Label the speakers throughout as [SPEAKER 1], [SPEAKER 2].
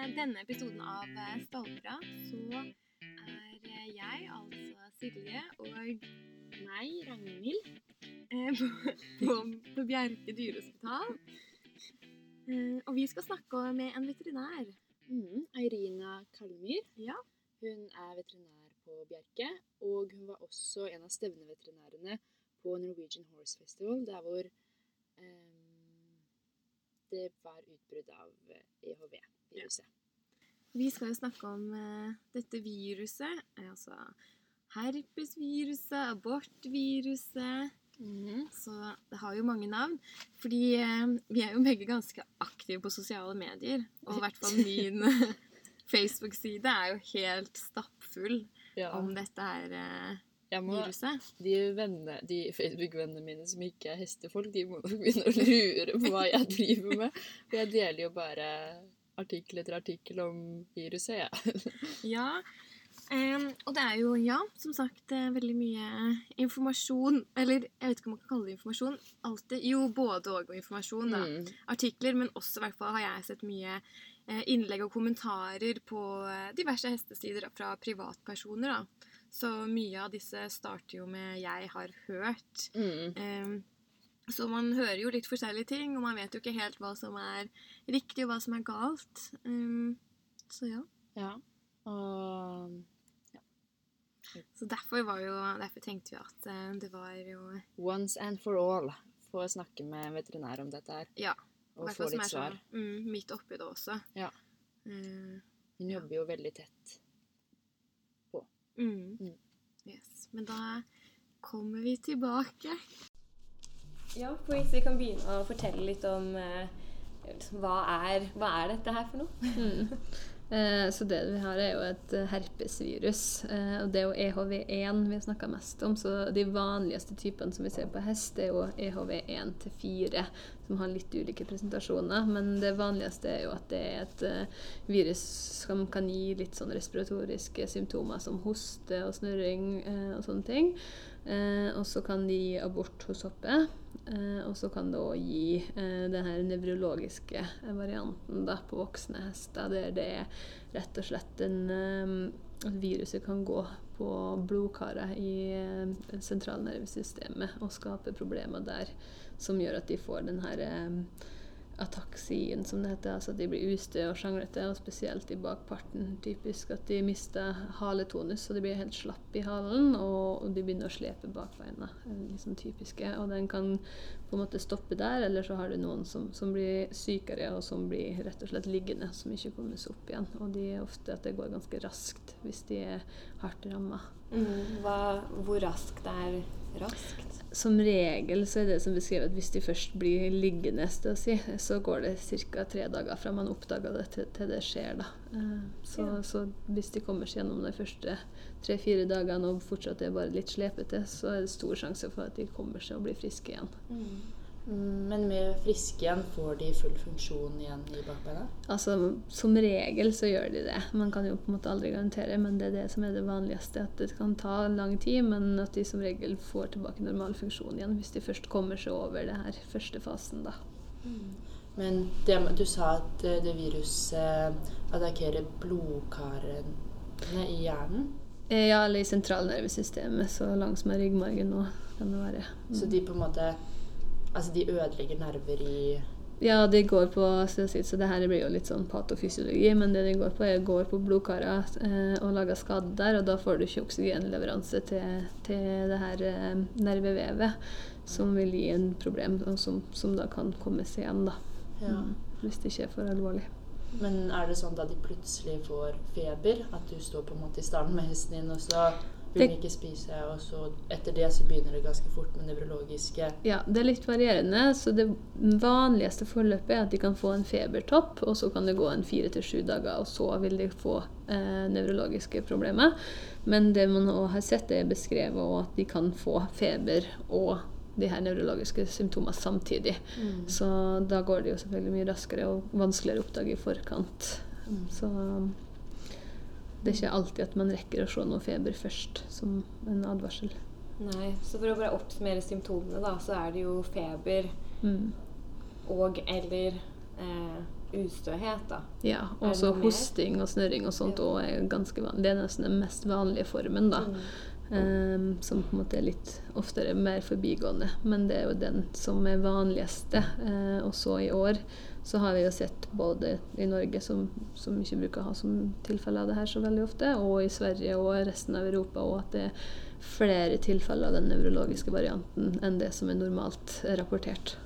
[SPEAKER 1] eh, denne episoden av eh, Stallprat så er eh, jeg, altså Silje, og
[SPEAKER 2] Meg, Ragnhild.
[SPEAKER 1] eh, på, på, på Bjerke dyrehospital. Eh, og vi skal snakke med en veterinær.
[SPEAKER 2] Mm, Eirina Kalmyr.
[SPEAKER 1] Ja.
[SPEAKER 2] Hun er veterinær på Bjerke, og hun var også en av stevneveterinærene på Norwegian Horse Festival, der hvor um, det var utbrudd av eh, EHV-viruset.
[SPEAKER 1] Vi skal jo snakke om eh, dette viruset, eh, altså herpesviruset, abortviruset.
[SPEAKER 2] mm.
[SPEAKER 1] Så det har jo mange navn. Fordi eh, vi er jo begge ganske aktive på sosiale medier. Og i hvert fall min Facebook-side er jo helt stappfull
[SPEAKER 2] Ja.
[SPEAKER 1] om dette her eh,
[SPEAKER 2] Jeg må,
[SPEAKER 1] viruset.
[SPEAKER 2] de vennene- de Facebook-vennene mine som ikke er hestefolk, de må nok begynne å lure på hva jeg driver med. For jeg deler jo bare artikkel etter artikkel om viruset, jeg.
[SPEAKER 1] Ja. Um, og det er jo, ja, som sagt, eh, veldig mye informasjon Eller jeg vet ikke om man kan kalle det informasjon. Alltid, jo, både og informasjon, da.
[SPEAKER 2] Mm.
[SPEAKER 1] artikler, men også i hvert fall har jeg sett mye eh, innlegg og kommentarer på eh, diverse hestesider fra privatpersoner. da. Så mye av disse starter jo med 'jeg har hørt'.
[SPEAKER 2] Mm.
[SPEAKER 1] Em, så man hører jo litt forskjellige ting, og man vet jo ikke helt hva som er riktig, og hva som er galt. Um, så ja.
[SPEAKER 2] Ja. Og
[SPEAKER 1] Så derfor, var jo, derfor tenkte vi at eh, det var jo
[SPEAKER 2] once and for all få snakke med veterinær om dette her.
[SPEAKER 1] Ja.
[SPEAKER 2] Og få litt
[SPEAKER 1] er
[SPEAKER 2] svar.
[SPEAKER 1] sånn, mm, midt oppi det også.
[SPEAKER 2] Ja.
[SPEAKER 1] Uh,
[SPEAKER 2] Hun jobber jo veldig tett.
[SPEAKER 1] Mm.
[SPEAKER 2] Mm.
[SPEAKER 1] Yes. Men da kommer vi tilbake. Ja, for hvis vi kan begynne å fortelle litt om eh, liksom, hva, er, hva er dette her for noe?
[SPEAKER 3] Mm. Eh, så det vi har, er jo et eh, herpesvirus. Eh, og det er jo EHV1 vi har snakka mest om. Så de vanligste typene som vi ser på hest, er jo E EHV1 til 4, som har litt ulike presentasjoner. Men det vanligste er jo at det er et eh, virus som kan gi litt sånn respiratoriske symptomer som hoste og snørring eh, og sånne ting. Eh, og så kan de gi abort hos hoppet. Og så kan det òg gi eh, den her nevrologiske varianten da, på voksne hester, der det er rett og slett en at viruset kan gå på blodkaret i eh, sentralnervesystemet og skape problemer der, som gjør at de får den her eh, ataksien, som det heter. Altså at de blir ustø og sjanglete, og spesielt i bakparten. Typisk at de mister haletonus, så de blir helt slapp i halen, og, de begynner å slepe bakbeina. er Liksom typiske. Og den kan på en måte stoppe der, eller så har du noen som, som blir sykere, og som blir rett og slett liggende, som ikke kommer seg opp igjen. Og de er ofte at det går ganske raskt hvis de er hardt ramma.
[SPEAKER 1] Mm, hvor raskt er raskt?
[SPEAKER 3] Som regel så er det som beskrevet at hvis de først blir liggende, å si, så går det ca. tre dager fra man oppdager det til, til det skjer. Eh, Så,
[SPEAKER 1] Ja.
[SPEAKER 3] så hvis de kommer seg gjennom de første tre-fire dagene og fortsatt er bare litt slepete, så er det stor sjanse for at de kommer seg og blir friske igjen.
[SPEAKER 2] Mm, Men med friske igjen, får de full funksjon igjen i bakbeina?
[SPEAKER 3] Altså, Som regel så gjør de det. Man kan jo på en måte aldri garantere, men det er det som er det vanligste. At det kan ta lang tid, men at de som regel får tilbake normal funksjon igjen hvis de først kommer seg over det her første fasen. da.
[SPEAKER 2] Men det, du sa at eh, det viruset attakkerer blodkarene i hjernen.
[SPEAKER 3] Eh, Ja, eller i sentralnervesystemet, så langs med ryggmargen nå kan det være. Mm.
[SPEAKER 2] Så de på en måte Altså, de ødelegger nerver i
[SPEAKER 3] Ja, det går på så, det her blir jo litt sånn patofysiologi, men det det går på, er går på blodkarer eh, og lager skade der, og da får du ikke oksygenleveranse til, til det her eh, nervevevet, som vil gi en problem, og som, som da kan komme seg igjen, da.
[SPEAKER 2] Ja.
[SPEAKER 3] Mm, hvis det ikke er for alvorlig.
[SPEAKER 2] Men er det sånn da de plutselig får feber? At du står på en måte i stallen med hesten din, og så
[SPEAKER 3] Det-
[SPEAKER 2] ikke spise, og så etter det så begynner det ganske fort med nevrologiske
[SPEAKER 3] Ja, det er litt varierende. Så det vanligste forløpet er at de kan få en febertopp, og så kan det gå en fire til sju dager, og så vil de få eh, nevrologiske problemer. Men det man òg har sett, er beskrevet også at de kan få feber og de her nevrologiske symptomene samtidig. Så da går det jo selvfølgelig mye raskere og vanskeligere å oppdage i forkant.
[SPEAKER 2] Mm.
[SPEAKER 3] Så det er ikke alltid at man rekker å se noe feber først som en advarsel.
[SPEAKER 1] Nei, så for å bare oppsummere symptomene, da, så er det jo feber
[SPEAKER 3] Mm.
[SPEAKER 1] og eller eh, ustøhet, da.
[SPEAKER 3] Ja,
[SPEAKER 1] og så
[SPEAKER 3] hosting og snørring og sånt
[SPEAKER 1] Ja.
[SPEAKER 3] også er ganske vanlig. Det er nesten den mest vanlige formen, da.
[SPEAKER 1] Mm.
[SPEAKER 3] Um, som på en måte er litt oftere mer forbigående. Men det er jo den som er vanligste. uh, også i år så har vi jo sett både i Norge, som, som ikke bruker å ha som tilfelle av det her så veldig ofte, og i Sverige og resten av Europa òg, at det er flere tilfeller av den nevrologiske varianten enn det som er normalt rapportert.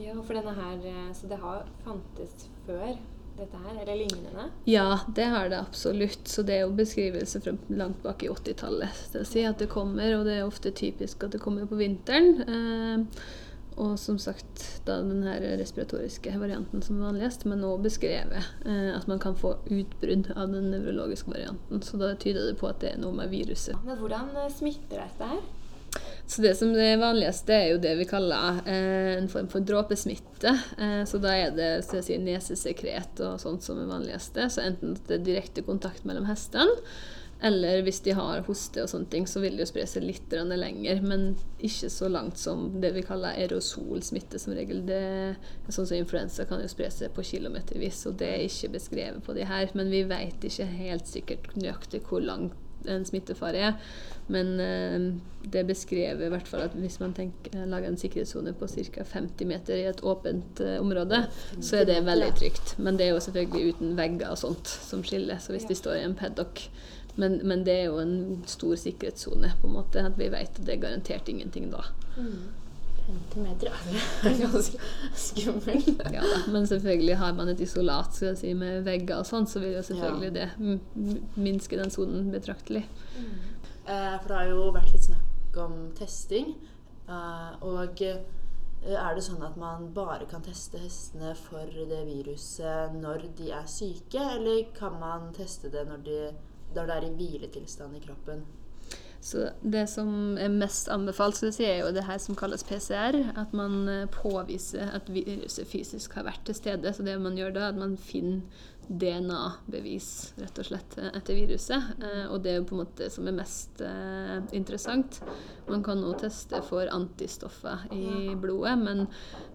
[SPEAKER 1] Ja, for denne her eh, Så det har fantes før dette her, eller lignende?
[SPEAKER 3] Ja, det har det absolutt. Så det er jo beskrivelse fra langt bak i 80-tallet. Det si at det kommer, og det er ofte typisk at det kommer på vinteren. Eh, og som sagt da den her respiratoriske varianten som er vanligst, men også beskrevet eh, at man kan få utbrudd av den nevrologiske varianten. Så da tyder det på at det er noe med viruset.
[SPEAKER 1] Men hvordan eh, smitter dette her?
[SPEAKER 3] Så det som er vanligste, er jo det vi kaller eh, en form for dråpesmitte. Eh, så da er det så si, nesesekret og sånt som er vanligste. Så enten at det er direkte kontakt mellom hestene, eller hvis de har hoste og sånne ting, så vil det jo spre seg litt lenger, men ikke så langt som det vi kaller aerosolsmitte som regel. Det, sånn som influensa kan jo spre seg på kilometervis, og det er ikke beskrevet på de her. Men vi vet ikke helt sikkert nøyaktig hvor lang en smittefare er. Men eh, det beskrever beskrevet i hvert fall at hvis man tenker, lager en sikkerhetssone på ca. 50 meter i et åpent eh, område, så er det veldig trygt. Men det er jo selvfølgelig uten vegger og sånt som skiller. Så hvis de står i en paddock men, men det er jo en stor sikkerhetssone, på en måte. At vi vet at det er garantert ingenting da.
[SPEAKER 1] 50 meter, ja. Er ganske skummelt.
[SPEAKER 3] Ja, da. Men selvfølgelig har man et isolat skal jeg si, med vegger og sånn, så vil jo selvfølgelig det m- m- minske den sonen betraktelig.
[SPEAKER 4] Eh, for det har jo vært litt snakk om testing. Eh, og eh, er det sånn at man bare kan teste hestene for det viruset når de er syke, eller kan man teste det når, de, når det er i hviletilstand i kroppen?
[SPEAKER 3] Så det som er mest anbefalt, skal du si, er jo det her som kalles PCR. At man eh, påviser at viruset fysisk har vært til stede. Så det man gjør da, at man finner DNA-bevis rett og slett etter viruset. Eh, og det er på en måte det som er mest eh, interessant. Man kan òg teste for antistoffer i blodet, men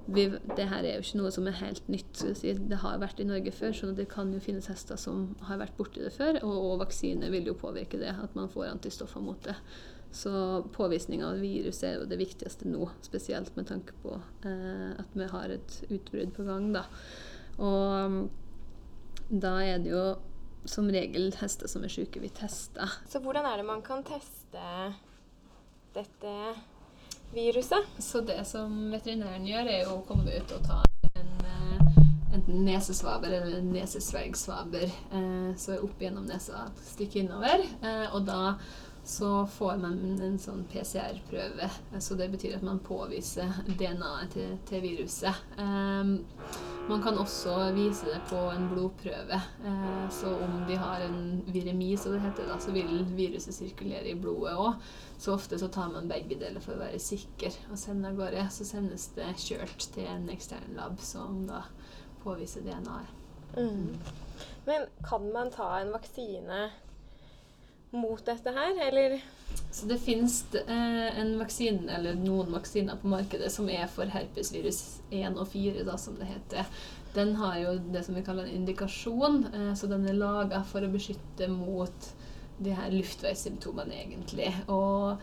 [SPEAKER 3] vi, det her er jo ikke noe som er helt nytt. Det har vært i Norge før, så det kan jo finnes hester som har vært borti det før. Og, og vaksine vil jo påvirke det, at man får antistoffer mot det. Så påvisning av virus er jo det viktigste nå, spesielt med tanke på eh, at vi har et utbrudd på gang. Da. Og da er det jo som regel hester som er syke, vi tester.
[SPEAKER 1] Så hvordan er det man kan teste dette viruset?
[SPEAKER 3] Så det som veterinæren gjør, er å komme ut og ta en eh, enten nesesvaber eller en nesesvergsvaber. Eh, så opp gjennom nesa, stikke innover. Eh, og da så får man en sånn PCR-prøve. Så det betyr at man påviser DNA-et til, til viruset. Um, man kan også vise det på en blodprøve. Uh, så om de har en viremi, så det heter, da, så vil viruset sirkulere i blodet òg. Så ofte så tar man begge deler for å være sikker og sender gårde. Så sendes det kjørt til en ekstern lab som da påviser DNA-et.
[SPEAKER 1] Men kan man ta en vaksine mot dette her, eller?
[SPEAKER 3] Så det finnes eh, vaksine, noen vaksiner på markedet som er for herpesvirus 1 og 4, da, som det heter. Den har jo det som vi kaller en indikasjon, eh, så den er laga for å beskytte mot de her luftveissymptomene, egentlig. Og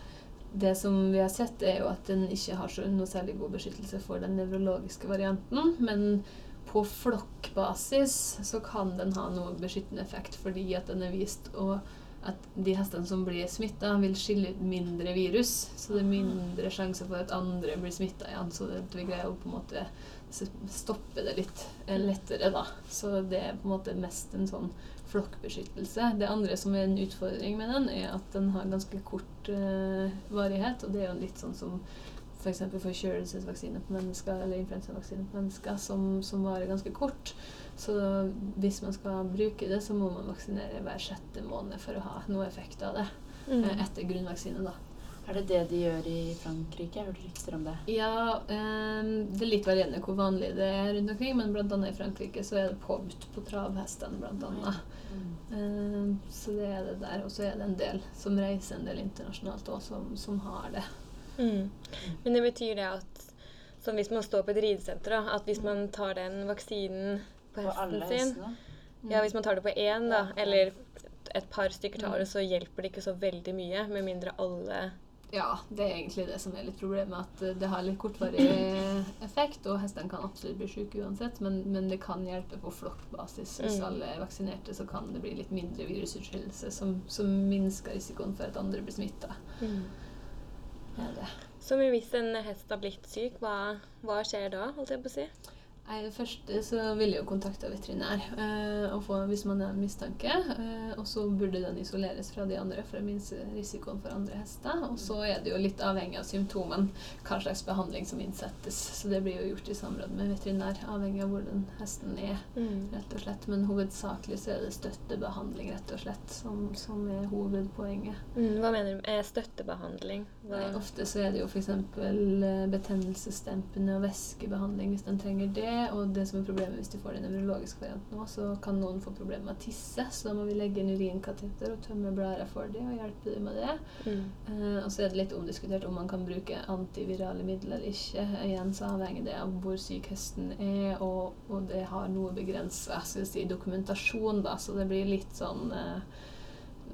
[SPEAKER 3] det som vi har sett, er jo at den ikke har så, noe særlig god beskyttelse for den nevrologiske varianten. Men på flokkbasis så kan den ha noe beskyttende effekt, fordi at den er vist å at de hestene som blir smitta, vil skille ut mindre virus. Så det er mindre sjanse for at andre blir smitta igjen. Så det, vi greier å på en måte stoppe det litt eh, lettere, da. Så det er på en måte mest en sånn flokkbeskyttelse. Det andre som er en utfordring med den, er at den har ganske kort uh, varighet. Og det er jo litt sånn som f.eks. forkjølelsesvaksine på mennesker eller influensavaksine på mennesker, som, som varer ganske kort. Så hvis man skal bruke det, så må man vaksinere hver sjette måned for å ha noe effekt av det. eh, Etter grunnvaksine, da.
[SPEAKER 4] Er det det de gjør i Frankrike? Jeg har hørt rykter om det.
[SPEAKER 3] Ja, eh, det er litt varierende hvor vanlig det er rundt omkring, men annet i Frankrike så er det påbudt på travhestene, blant annet. Eh, så det er det der. Og så er det en del som reiser en del internasjonalt òg, som, som har det.
[SPEAKER 1] Mm. Men det betyr det at som hvis man står på et ridesenter, da, at hvis man tar den vaksinen på
[SPEAKER 4] På
[SPEAKER 1] hesten sin. Ja, hvis man tar det på én, da, eller et par stykker tar
[SPEAKER 3] Mm.
[SPEAKER 1] det, så hjelper det ikke så veldig mye, med mindre alle
[SPEAKER 3] Ja, det er egentlig det som er litt problemet. At eh, det har litt kortvarig effekt, og hestene kan absolutt bli syke uansett. Men, men det kan hjelpe på flokkbasis. Hvis
[SPEAKER 1] Mm.
[SPEAKER 3] alle er vaksinerte, så kan det bli litt mindre virusutskillelse, som, som minsker risikoen for at andre blir smitta. Ja.
[SPEAKER 1] Så hvis en hest har blitt syk, hva, hva skjer da, holdt jeg på å si?
[SPEAKER 3] Nei, det første så vil jeg jo kontakte veterinær eh, få, hvis man har mistanke. Eh, og så burde den isoleres fra de andre for å minske risikoen for andre hester. Og så er det jo litt avhengig av symptomene hva slags behandling som innsettes. Så det blir jo gjort i samråd med veterinær, avhengig av hvor den hesten er. rett og slett. Men hovedsakelig så er det støttebehandling, rett og slett, som, som er hovedpoenget.
[SPEAKER 1] Mm, hva mener du med støttebehandling?
[SPEAKER 3] Nei, ofte så er det jo f.eks. betennelsesdempende og væskebehandling hvis den trenger det. Og det som er problemet hvis de får den nevrologiske varianten òg, så kan noen få problemer med å tisse. Så da må vi legge inn urinkateter og tømme blæra for dem og hjelpe dem med det.
[SPEAKER 1] Mm.
[SPEAKER 3] Eh, og så er det litt omdiskutert om man kan bruke antivirale midler eller ikke. Igjen så avhenger det av hvor syk hesten er, og, og det har noe begrensa si, dokumentasjon, da, så det blir litt sånn eh,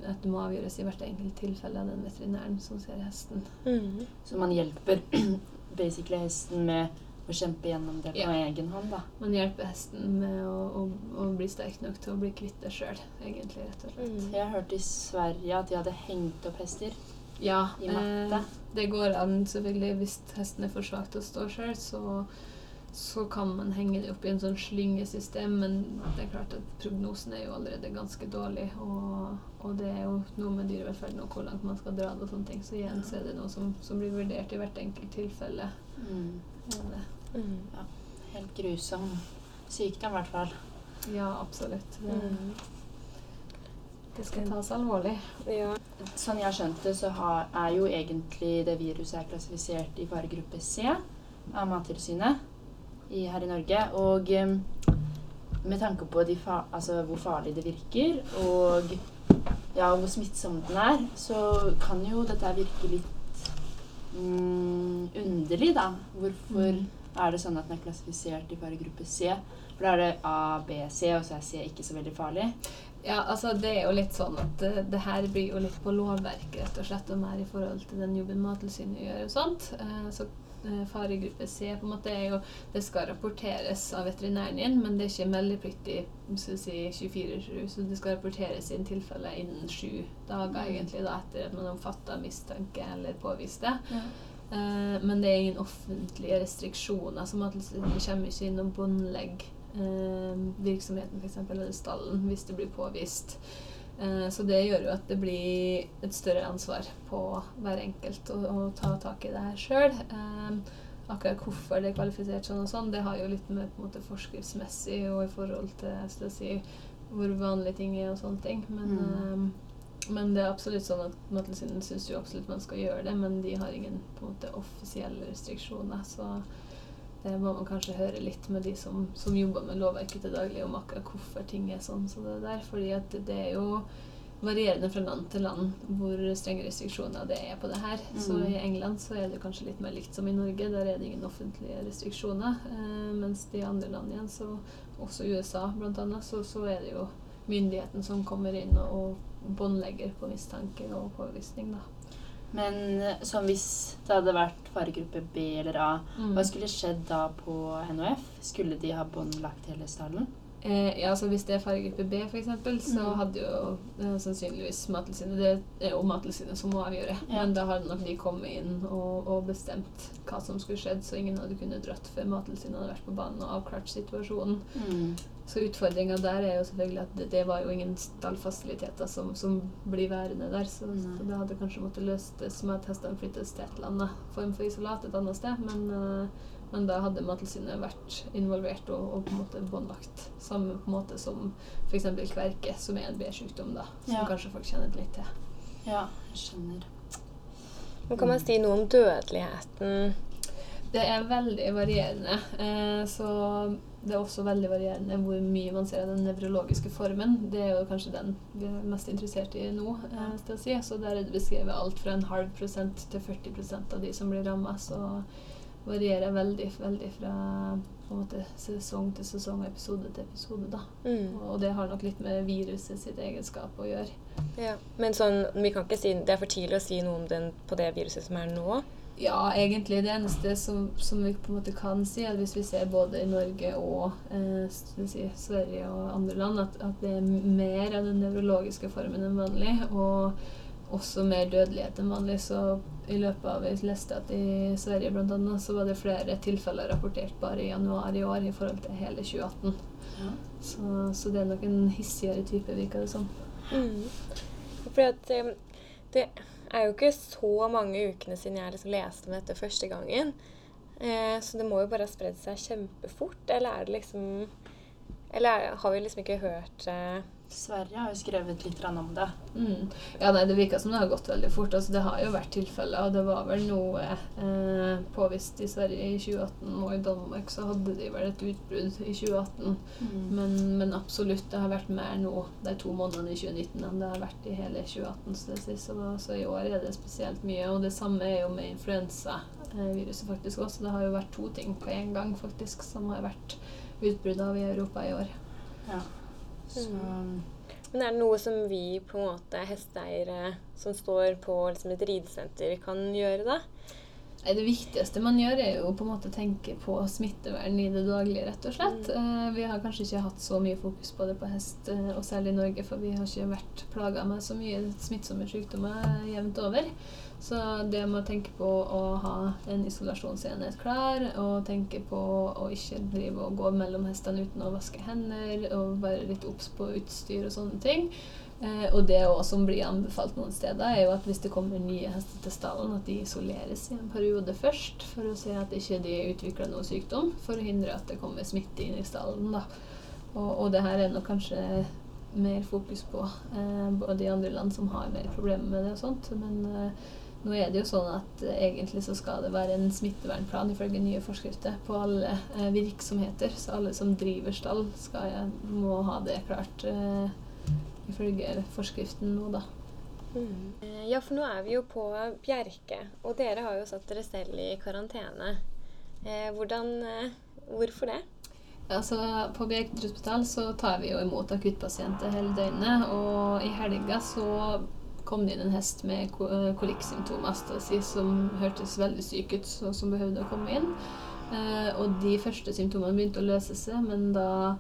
[SPEAKER 3] at det må avgjøres i hvert enkelt tilfelle av den veterinæren som ser hesten.
[SPEAKER 1] Mm.
[SPEAKER 4] Så man hjelper basically hesten med å kjempe gjennom det på
[SPEAKER 3] Ja.
[SPEAKER 4] egen hånd, da.
[SPEAKER 3] Man hjelper hesten med å, å, å bli sterk nok til å bli kvitt det sjøl, egentlig, rett og slett.
[SPEAKER 1] Mm.
[SPEAKER 4] Jeg har hørt i Sverige at de hadde hengt opp hester.
[SPEAKER 3] Ja,
[SPEAKER 4] I matte.
[SPEAKER 3] eh, det går an selvfølgelig hvis hesten er for svak til å stå sjøl, så, så kan man henge det opp i en sånn slyngesystem, men det er klart at prognosen er jo allerede ganske dårlig, og, og det er jo noe med dyrevelferden og hvor langt man skal dra det og sånne ting, så igjen så er det noe som, som blir vurdert i hvert enkelt tilfelle.
[SPEAKER 4] Mm.
[SPEAKER 3] Ja, det.
[SPEAKER 1] Mm.
[SPEAKER 4] Helt grusom sykdom, i hvert fall.
[SPEAKER 3] Ja, absolutt. Det,
[SPEAKER 1] Mm.
[SPEAKER 3] det skal tas alvorlig.
[SPEAKER 1] Ja.
[SPEAKER 4] Sånn jeg har skjønt det, så har, er jo egentlig det viruset er klassifisert i faregruppe C av Mattilsynet i, her i Norge. Og med tanke på de fa altså hvor farlig det virker, og ja, hvor smittsom den er, så kan jo dette virke litt mm, underlig, da. Hvorfor
[SPEAKER 3] Mm.
[SPEAKER 4] er det sånn at den er klassifisert i faregruppe C? For da er det A, B, C, og så er C ikke så veldig farlig.
[SPEAKER 3] Ja, altså det er jo litt sånn at eh, det her blir jo litt på lovverket, rett og slett, og mer i forhold til den jobben Mattilsynet gjør og sånt. Eh, så faregruppe C på en måte er jo Det skal rapporteres av veterinæren din, men det er ikke meldepliktig skal vi si 24-7, så det skal rapporteres inn tilfelle innen sju dager, egentlig, da, etter at man har fatta mistanke eller påvist det. Eh, men det er ingen offentlige restriksjoner, så det kommer ikke inn og båndlegg eh, virksomheten f.eks. eller stallen hvis det blir påvist. Eh, så det gjør jo at det blir et større ansvar på hver enkelt å, å ta tak i det her sjøl. Eh, akkurat hvorfor det er kvalifisert sånn og sånn, det har jo litt med på en måte forskriftsmessig og i forhold til skal jeg si, hvor vanlige ting er og sånne ting. Men, mm. men det er absolutt sånn at Mattilsynet syns jo absolutt man skal gjøre det, men de har ingen på en måte offisielle restriksjoner. Så det må man kanskje høre litt med de som, som jobber med lovverket til daglig, om akkurat hvorfor ting er sånn som det der. Fordi at det er jo varierende fra land til land hvor strenge restriksjoner det er på det her. Så
[SPEAKER 4] Mm.
[SPEAKER 3] i England så er det kanskje litt mer likt som i Norge. Der er det ingen offentlige restriksjoner. Eh, mens i andre land igjen, så også USA annet, så, så er det jo myndigheten som kommer inn og, og båndlegger på mistanke og påvisning, da.
[SPEAKER 4] Men eh, sånn hvis det hadde vært faregruppe B eller A,
[SPEAKER 3] Mm.
[SPEAKER 4] hva skulle skjedd da på NHF? Skulle de ha båndlagt hele stallen?
[SPEAKER 3] Eh, ja, så Hvis det er faregruppe B, f.eks., så
[SPEAKER 4] Mm.
[SPEAKER 3] hadde jo eh, sannsynligvis Mattilsynet Det er jo Mattilsynet som må avgjøre.
[SPEAKER 4] Ja.
[SPEAKER 3] Men da hadde nok de kommet inn og, og bestemt hva som skulle skjedd, så ingen hadde kunnet dratt før Mattilsynet hadde vært på banen og avklart situasjonen.
[SPEAKER 4] Mm.
[SPEAKER 3] Så utfordringa der er jo selvfølgelig at det, det var jo ingen stallfasiliteter som, som blir værende der. Så, så det hadde kanskje måttet løses med at hestene flyttes til et eller annet form for isolat et annet sted. Men, eh, men da hadde Mattilsynet vært involvert og, og på en måte båndlagt. Samme på en måte som f.eks. kverke, som er en B-sykdom, da. Som
[SPEAKER 4] Ja.
[SPEAKER 3] kanskje folk kjenner litt til.
[SPEAKER 4] Ja, jeg skjønner.
[SPEAKER 1] Men kan man si noe om dødeligheten?
[SPEAKER 3] Det er veldig varierende. Eh, så det er også veldig varierende hvor mye man ser av den nevrologiske formen. Det er jo kanskje den vi er mest interessert i nå. Eh, til å si. Så der er det beskrevet alt fra en halv prosent til 40 prosent av de som blir ramma. Så varierer veldig, veldig fra måte sesong til sesong og episode til episode. da.
[SPEAKER 1] Mm.
[SPEAKER 3] Og det har nok litt med viruset sitt egenskap å gjøre.
[SPEAKER 1] Ja. Men sånn, vi kan ikke si, det er for tidlig å si noe om den på det viruset som er nå?
[SPEAKER 3] Ja, egentlig det eneste som, som vi på en måte kan si, er hvis vi ser både i Norge og eh, si, Sverige og andre land, at, at det er mer av den nevrologiske formen enn vanlig, og også mer dødelighet enn vanlig. Så i løpet av Jeg leste at i Sverige annet, så var det flere tilfeller rapportert bare i januar i år i forhold til hele 2018.
[SPEAKER 4] Ja.
[SPEAKER 3] Så, så det er nok en hissigere type, virker det som.
[SPEAKER 1] Mm. Fordi at eh, det er jo ikke så mange ukene siden jeg liksom leste om dette første gangen. Eh, så det må jo bare ha spredd seg kjempefort. Eller er det liksom Eller er, har vi liksom ikke hørt eh,
[SPEAKER 4] Sverige har jo skrevet litt om det.
[SPEAKER 3] Mm. Ja, nei, Det virker som det har gått veldig fort. Altså, det har jo vært tilfeller, og det var vel noe eh, påvist i Sverige i 2018. Og i Danmark så hadde de vel et utbrudd i 2018. Men, men absolutt, det har vært mer nå de to månedene i 2019 enn det har vært i hele 2018. Så, det, sies. så, så i år er det spesielt mye. Og det samme er jo med influensaviruset faktisk også. Det har jo vært to ting på en gang faktisk som har vært utbrudd av i Europa i år.
[SPEAKER 4] Ja. Så
[SPEAKER 1] Men er det noe som vi på en måte hesteeiere som står på liksom et ridesenter, kan gjøre da?
[SPEAKER 3] Det viktigste man gjør, er jo på en måte å tenke på smittevern i det daglige, rett og slett. Eh, vi har kanskje ikke hatt så mye fokus på det på hest, eh, og særlig i Norge, for vi har ikke vært plaga med så mye smittsomme sykdommer jevnt over. Så det med å tenke på å ha en isolasjonsenhet klar, og tenke på å ikke drive og gå mellom hestene uten å vaske hender, og være litt obs på utstyr og sånne ting. Eh, og det også som blir anbefalt noen steder, er jo at hvis det kommer nye hester til stallen, at de isoleres i en periode først, for å se at ikke de utvikler noe sykdom, for å hindre at det kommer smitte inn i stallen. da. Og, og det her er nok kanskje mer fokus på eh, både i andre land som har mer problemer med det og sånt, men eh, nå er det jo sånn at eh, egentlig så skal det være en smittevernplan ifølge nye forskrifter på alle eh, virksomheter, så alle som driver stall skal, må ha det klart. Ifølge forskriften nå, da.
[SPEAKER 1] Mm. Ja, for nå er vi jo på Bjerke, og dere har jo satt dere selv i karantene. Eh, hvordan eh, Hvorfor det?
[SPEAKER 3] Altså, på Bjerke hospital så tar vi jo imot akuttpasienter hele døgnet, og i helga så kom det inn en hest med eh, kolikksymptomer som hørtes veldig syk ut, og som behøvde å komme inn. Eh, og de første symptomene begynte å løse seg, men da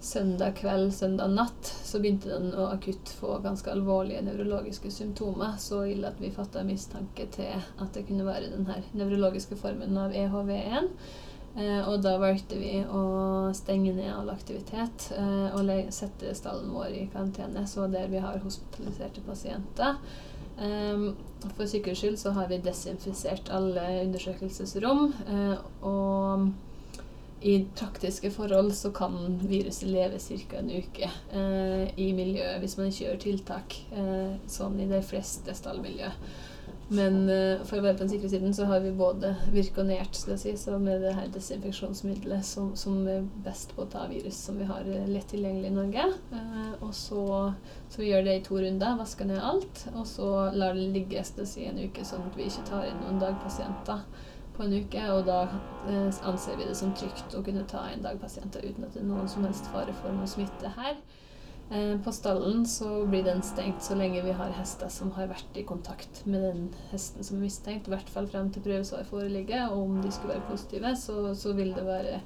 [SPEAKER 3] søndag kveld, søndag natt, så begynte den å akutt få ganske alvorlige nevrologiske symptomer. Så ille at vi fatta mistanke til at det kunne være den her nevrologiske formen av E EHV1. Eh, og da valgte vi å stenge ned all aktivitet eh, og sette stallen vår i karantene, så der vi har hospitaliserte pasienter. Ehm, for sikkerhets skyld så har vi desinfisert alle undersøkelsesrom, eh, og i praktiske forhold så kan viruset leve ca. en uke eh, i miljøet hvis man ikke gjør tiltak, eh, sånn i de fleste stallmiljø. Men eh, for å være på den sikre siden så har vi både virkonert skal jeg si, så med det her desinfeksjonsmiddelet som, som er best på å ta virus som vi har eh, lett tilgjengelig i Norge. Eh, og så, så vi gjør det i to runder, vasker ned alt, og så lar det ligge skal jeg si, en uke, sånn at vi ikke tar inn noen dagpasienter på en uke. Og da eh, anser vi det som trygt å kunne ta en dag pasienter uten at det er noen som helst fare for noe smitte her. Eh, På stallen så blir den stengt så lenge vi har hester som har vært i kontakt med den hesten som er mistenkt, i hvert fall frem til prøvesvar foreligger. Og om de skulle være positive, så, så vil det være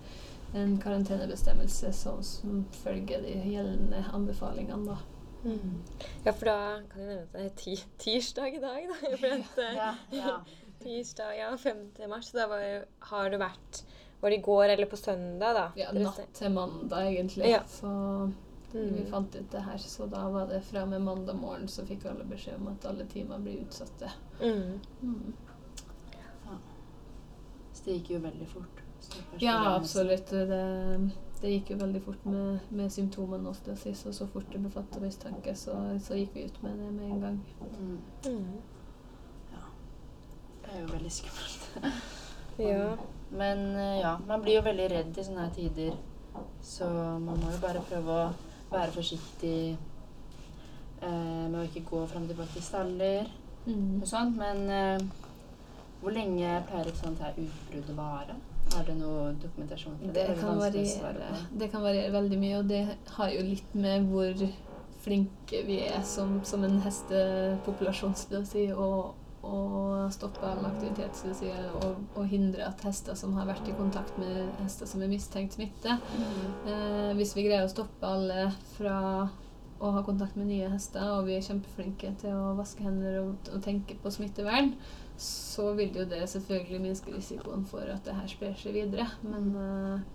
[SPEAKER 3] en karantenebestemmelse som, som følger de gjeldende anbefalingene. da.
[SPEAKER 1] Ja, for da kan jeg nevne at det er tirsdag i dag, da. For at, eh,
[SPEAKER 4] ja, ja.
[SPEAKER 1] Tirsdag, ja, 5. mars. Da var, har det vært Var det i går eller på søndag, da?
[SPEAKER 3] Ja, natt til mandag, egentlig.
[SPEAKER 1] Ja.
[SPEAKER 3] Så vi
[SPEAKER 1] Mm.
[SPEAKER 3] fant ut det her. Så da var det fra og med mandag morgen så fikk alle beskjed om at alle timer blir utsatte.
[SPEAKER 1] Mm.
[SPEAKER 3] Mm.
[SPEAKER 4] Så det gikk jo veldig fort.
[SPEAKER 3] Ja, absolutt. Det, det gikk jo veldig fort med, med symptomene hos det sist, og så fort det ble fattet mistanke, så, så gikk vi ut med det med en gang.
[SPEAKER 4] Mm. Det er jo veldig skummelt.
[SPEAKER 1] Ja.
[SPEAKER 4] Men eh, ja, man blir jo veldig redd i sånne her tider. Så man må jo bare prøve å være forsiktig eh, med å ikke gå fram og tilbake i staller
[SPEAKER 3] Mm.
[SPEAKER 4] og sånt. Men eh, hvor lenge pleier et sånt her utbrudd å vare? Er det noe dokumentasjon på det?
[SPEAKER 3] Det kan,
[SPEAKER 4] å
[SPEAKER 3] variere, det kan variere veldig mye, og det har jo litt med hvor flinke vi er som, som en hestepopulasjon, jeg si, og, og stoppe all aktivitet, og, og hindre at hester som har vært i kontakt med hester som er mistenkt smitte. Eh, Hvis vi greier å stoppe alle fra å ha kontakt med nye hester, og vi er kjempeflinke til å vaske hender og, og tenke på smittevern, så vil jo det selvfølgelig minske risikoen for at det her sprer seg videre. Men eh,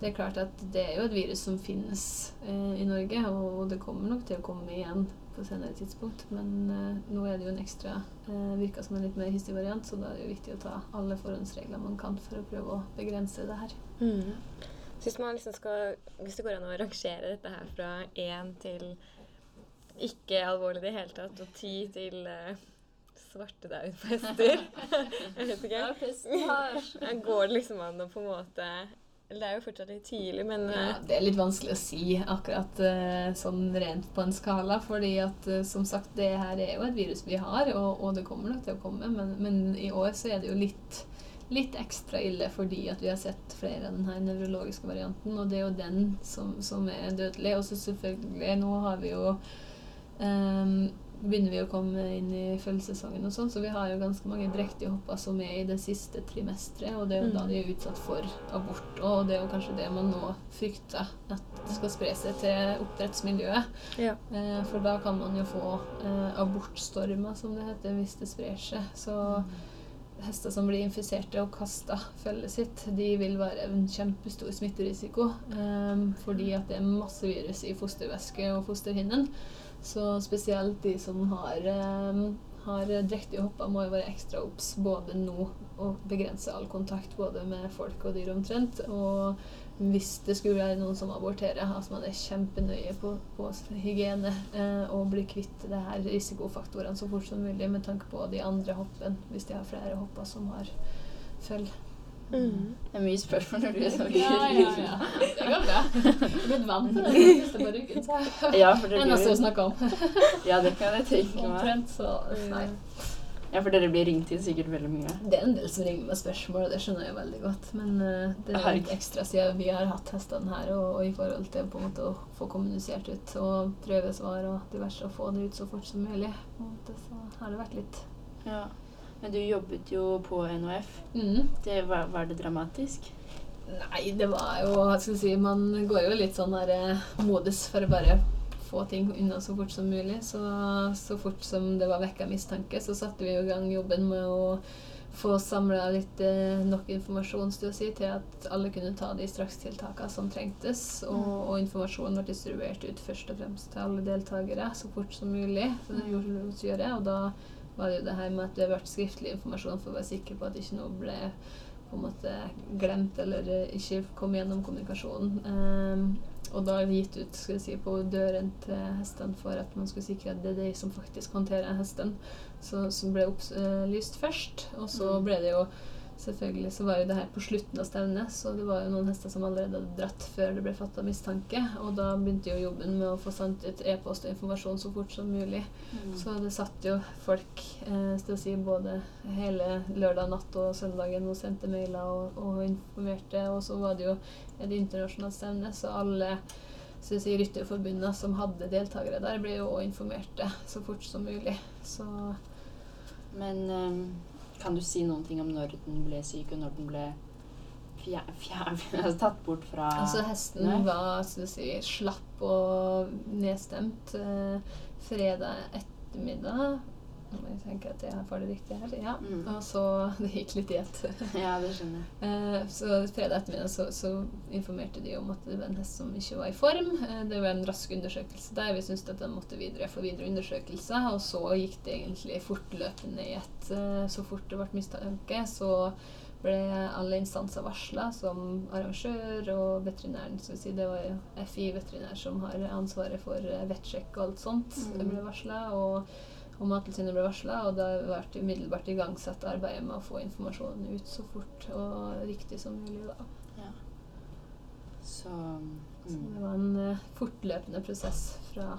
[SPEAKER 3] det er klart at det er jo et virus som finnes eh, i Norge, og det kommer nok til å komme igjen på senere tidspunkt. Men eh, nå er det jo en ekstra eh, virka som en litt mer hissig variant, så da er det jo viktig å ta alle forhåndsregler man kan for å prøve å begrense det her.
[SPEAKER 1] Så hvis man liksom skal Hvis det går an å rangere dette her fra én til ikke alvorlig i det hele tatt, og ti til uh, svartedauden på hester Jeg vet ikke. Går det liksom an å på en måte Eller det er jo fortsatt litt tidlig, men
[SPEAKER 3] Ja,
[SPEAKER 1] eh,
[SPEAKER 3] det er litt vanskelig å si akkurat eh, sånn rent på en skala, fordi at eh, som sagt, det her er jo et virus vi har, og, og det kommer nok til å komme, men, men i år så er det jo litt Litt ekstra ille fordi at vi har sett flere av den her nevrologiske varianten, og det er jo den som, som er dødelig. Og så selvfølgelig, nå har vi jo ehm, begynner vi å komme inn i følgesesongen og sånn, så vi har jo ganske mange drektige hopper som er i det siste trimesteret, og det er jo da
[SPEAKER 1] Mm.
[SPEAKER 3] de er utsatt for abort. Og det er jo kanskje det man nå frykter, at det skal spre seg til oppdrettsmiljøet.
[SPEAKER 1] ja.
[SPEAKER 3] Eh, for da kan man jo få eh, abortstormer, som det heter, hvis det sprer seg. Så hester som blir infiserte og kasta følget sitt, de vil være en kjempestor smitterisiko. eh, fordi at det er masse virus i fostervæske og fosterhinnen. Så spesielt de som har, eh, har drektige hopper, må jo være ekstra obs både nå og begrense all kontakt både med folk og dyr omtrent. Og hvis det skulle være noen som aborterer, altså man er kjempenøye på, på hygiene eh, og blir kvitt det her risikofaktorene så fort som mulig med tanke på de andre hoppene, hvis de har flere hopper som har følg.
[SPEAKER 1] Mm.
[SPEAKER 4] Det er mye spørsmål når du snakker.
[SPEAKER 3] Det går bra. Jeg er blitt vant til det siste på ryggen, så
[SPEAKER 4] Ja, for dere
[SPEAKER 3] er å
[SPEAKER 4] blir,
[SPEAKER 3] snakke om.
[SPEAKER 4] ja, det kan jeg tenke meg.
[SPEAKER 3] Omtrent, så nei.
[SPEAKER 4] Ja, for dere blir ringt inn sikkert veldig mye.
[SPEAKER 3] Det er en del som ringer med spørsmål, og det skjønner jeg veldig godt. Men uh, det er litt ekstra siden vi har hatt hestene her, og, og i forhold til på en måte å få kommunisert ut og prøvesvar og diverse, og få det ut så fort som mulig. På en måte, så har det vært litt
[SPEAKER 4] Ja. Men du jobbet jo på NHF.
[SPEAKER 3] mm.
[SPEAKER 4] Det var, var det dramatisk?
[SPEAKER 3] Nei, det var jo skal si, Man går jo litt sånn der eh, modus for å bare få ting unna så fort som mulig. Så, så fort som det var vekka mistanke, så satte vi i gang jobben med å få samla litt eh, nok informasjon si, til at alle kunne ta de strakstiltakene som trengtes. Og, og informasjonen ble distribuert ut først og fremst til alle deltakere så fort som mulig. Så det gjorde vi oss gjøre, og da var det jo det her med at det ble skriftlig informasjon for å være sikker på at ikke noe ble på en måte glemt eller eh, ikke kom gjennom kommunikasjonen. Um, og da gitt ut skal jeg si, på døren til hestene for at man skulle sikre at det er de som faktisk håndterer hesten, som ble opplyst først. Og så
[SPEAKER 4] Mm.
[SPEAKER 3] ble det jo Selvfølgelig så var jo det her på slutten av stevnet, så det var jo noen hester som allerede hadde dratt før det ble fatta mistanke. Og da begynte jo jobben med å få sendt ut e-post og informasjon så fort som mulig. Så det satt jo folk eh, jeg si, både hele lørdag natt og søndagen og sendte mailer og, og informerte. Og så var det jo et internasjonalt stevne, så alle så si, rytterforbundene som hadde deltakere der, ble jo også informerte så fort som mulig. Så
[SPEAKER 4] Men ehm, kan du si noen ting om når den ble syk, og når den ble fjer, fjer, altså tatt bort fra
[SPEAKER 3] altså hesten
[SPEAKER 4] Nei.
[SPEAKER 3] var skal du si, slapp og nedstemt eh, fredag ettermiddag. Nå må jeg tenke at jeg får det riktig her. Ja.
[SPEAKER 4] Mm.
[SPEAKER 3] Og så Det gikk litt i ett.
[SPEAKER 4] Ja, det skjønner jeg.
[SPEAKER 3] Eh, så fredag ettermiddag så, så informerte de om at det var en hest som ikke var i form. Eh, det var en rask undersøkelse der. Vi syntes at den måtte videre for videre undersøkelse. Og så gikk det egentlig fortløpende i ett. Eh, så fort det ble mistanke, så ble alle instanser varsla, som arrangør og veterinæren. Så si, det var jo FI-veterinær som har ansvaret for vettsjekk og alt sånt.
[SPEAKER 4] Mm.
[SPEAKER 3] Ble varsla. Og og Mattilsynet ble varsla, og da har det umiddelbart igangsatt arbeidet med å få informasjonen ut så fort og riktig som mulig. da.
[SPEAKER 4] Ja. Så,
[SPEAKER 3] Så
[SPEAKER 4] mm.
[SPEAKER 3] det var en uh, fortløpende prosess fra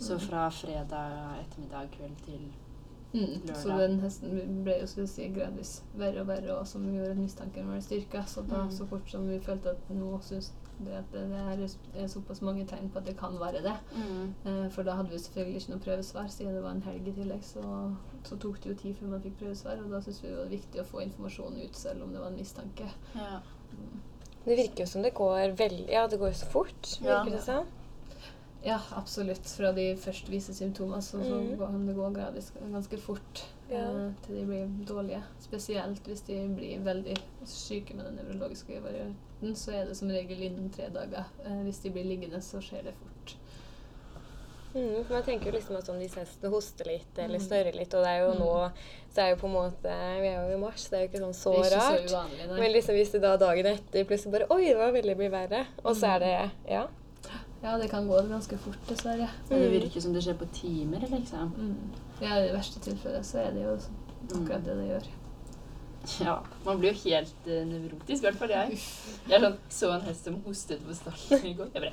[SPEAKER 4] Så fra fredag ettermiddag kveld til
[SPEAKER 3] Mm. Så den hesten ble jo si, gradvis verre og verre, og som gjorde at mistanken ble styrka. Så da,
[SPEAKER 4] Mm.
[SPEAKER 3] så fort som vi følte at nå syns det at det er, er såpass mange tegn på at det kan være det.
[SPEAKER 4] Mm.
[SPEAKER 3] Eh, for da hadde vi selvfølgelig ikke noe prøvesvar, siden det var en helg i tillegg. Så, så tok det jo tid før man fikk prøvesvar, og da syntes vi det var viktig å få informasjon ut selv om det var en mistanke.
[SPEAKER 4] Ja.
[SPEAKER 1] Det virker jo som det går veldig Ja, det går jo så fort,
[SPEAKER 4] Ja.
[SPEAKER 1] virker det som.
[SPEAKER 3] Ja, absolutt. Fra de først viser symptomer, så, så
[SPEAKER 1] mm.
[SPEAKER 3] kan det går gradvis ganske fort
[SPEAKER 1] Ja.
[SPEAKER 3] eh, til de blir dårlige. Spesielt hvis de blir veldig syke med den nevrologiske varianten, så er det som regel innen tre dager. Eh, hvis de blir liggende, så skjer det fort.
[SPEAKER 1] Mm, for man tenker jo liksom at sånn hvis hestene hoster litt eller
[SPEAKER 3] Mm.
[SPEAKER 1] snørrer litt, og det er jo
[SPEAKER 3] Mm.
[SPEAKER 1] nå Så er jo på en måte Vi er jo i mars, det er jo ikke sånn så
[SPEAKER 3] ikke
[SPEAKER 1] rart.
[SPEAKER 3] så uvanlig.
[SPEAKER 1] Men liksom hvis det da dagen etter plutselig bare Oi, det var veldig mye verre. Og så er det Ja.
[SPEAKER 3] Ja, det kan gå ganske fort, dessverre.
[SPEAKER 4] Men det
[SPEAKER 1] Mm.
[SPEAKER 4] virker som det skjer på timer, liksom.
[SPEAKER 3] Mm. Ja, I det verste tilfellet så er det jo akkurat det det gjør.
[SPEAKER 4] Ja, man blir jo helt uh, nevrotisk, i hvert fall jeg. Jeg sånn, så en hest som hostet på starten i går. Jeg bare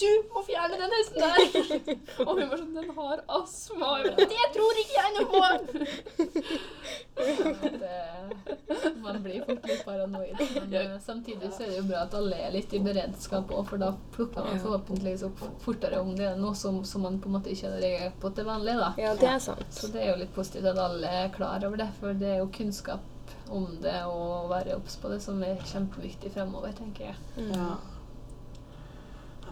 [SPEAKER 4] Du må fjerne den hesten der! Og hun var sånn Den har astma. Og jeg bare Det tror ikke jeg noe på!
[SPEAKER 3] det, man blir fort litt paranoid. Men eh, samtidig så er det jo bra at alle er litt i beredskap òg, for da plukker man forhåpentligvis opp fortere om det er noe som, som man på en måte ikke har reagert på til vanlig. da.
[SPEAKER 1] Ja, det er sant.
[SPEAKER 3] Så det er jo litt positivt at alle er klar over det, for det er jo kunnskap om det og være obs på det som er kjempeviktig fremover, tenker jeg.
[SPEAKER 1] Mm.
[SPEAKER 4] Ja.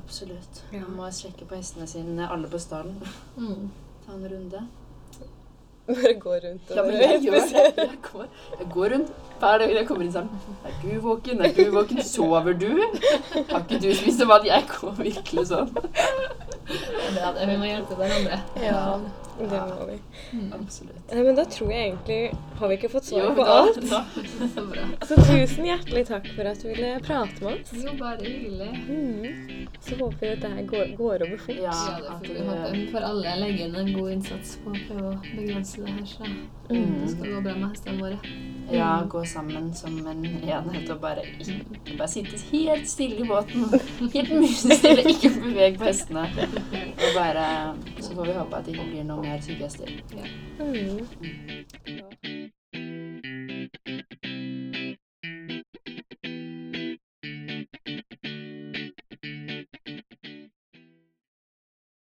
[SPEAKER 4] Absolutt.
[SPEAKER 1] Ja.
[SPEAKER 4] Man må sjekke på hestene sine, alle på stallen.
[SPEAKER 3] Mm.
[SPEAKER 4] Ta en runde.
[SPEAKER 1] Bare gå rundt og
[SPEAKER 4] Ja, men jeg gjør det. Jeg går, jeg går rundt hver dag jeg kommer inn sammen salen. Er du våken? Er du våken? Sover du? Har ikke du spist mat? Jeg går virkelig sånn.
[SPEAKER 3] Det er det. Vi må hjelpe hverandre.
[SPEAKER 1] Ja, det må vi.
[SPEAKER 3] Mm.
[SPEAKER 4] Absolutt.
[SPEAKER 1] Nei, men da tror jeg egentlig Har vi ikke fått svar
[SPEAKER 4] Jo,
[SPEAKER 1] på
[SPEAKER 4] da-
[SPEAKER 1] alt?
[SPEAKER 4] da-
[SPEAKER 3] Så bra.
[SPEAKER 1] Så tusen hjertelig takk for at du ville prate med oss.
[SPEAKER 3] Jo, bare hyggelig.
[SPEAKER 1] Mm. Så håper vi at det her går, går over fort.
[SPEAKER 4] Ja,
[SPEAKER 3] Ja, det får vi håpe. Vi får alle legge inn en god innsats på å prøve å begrense det her, så
[SPEAKER 4] Mm.
[SPEAKER 3] det skal gå bra med hestene våre.
[SPEAKER 4] Ja, gå sammen som en enhet og bare, bare sitte helt stille i båten. Helt musestille, ikke beveg på hestene. Og bare, så får vi håpe at det ikke blir noe mer syke hester.
[SPEAKER 1] Mm. 有。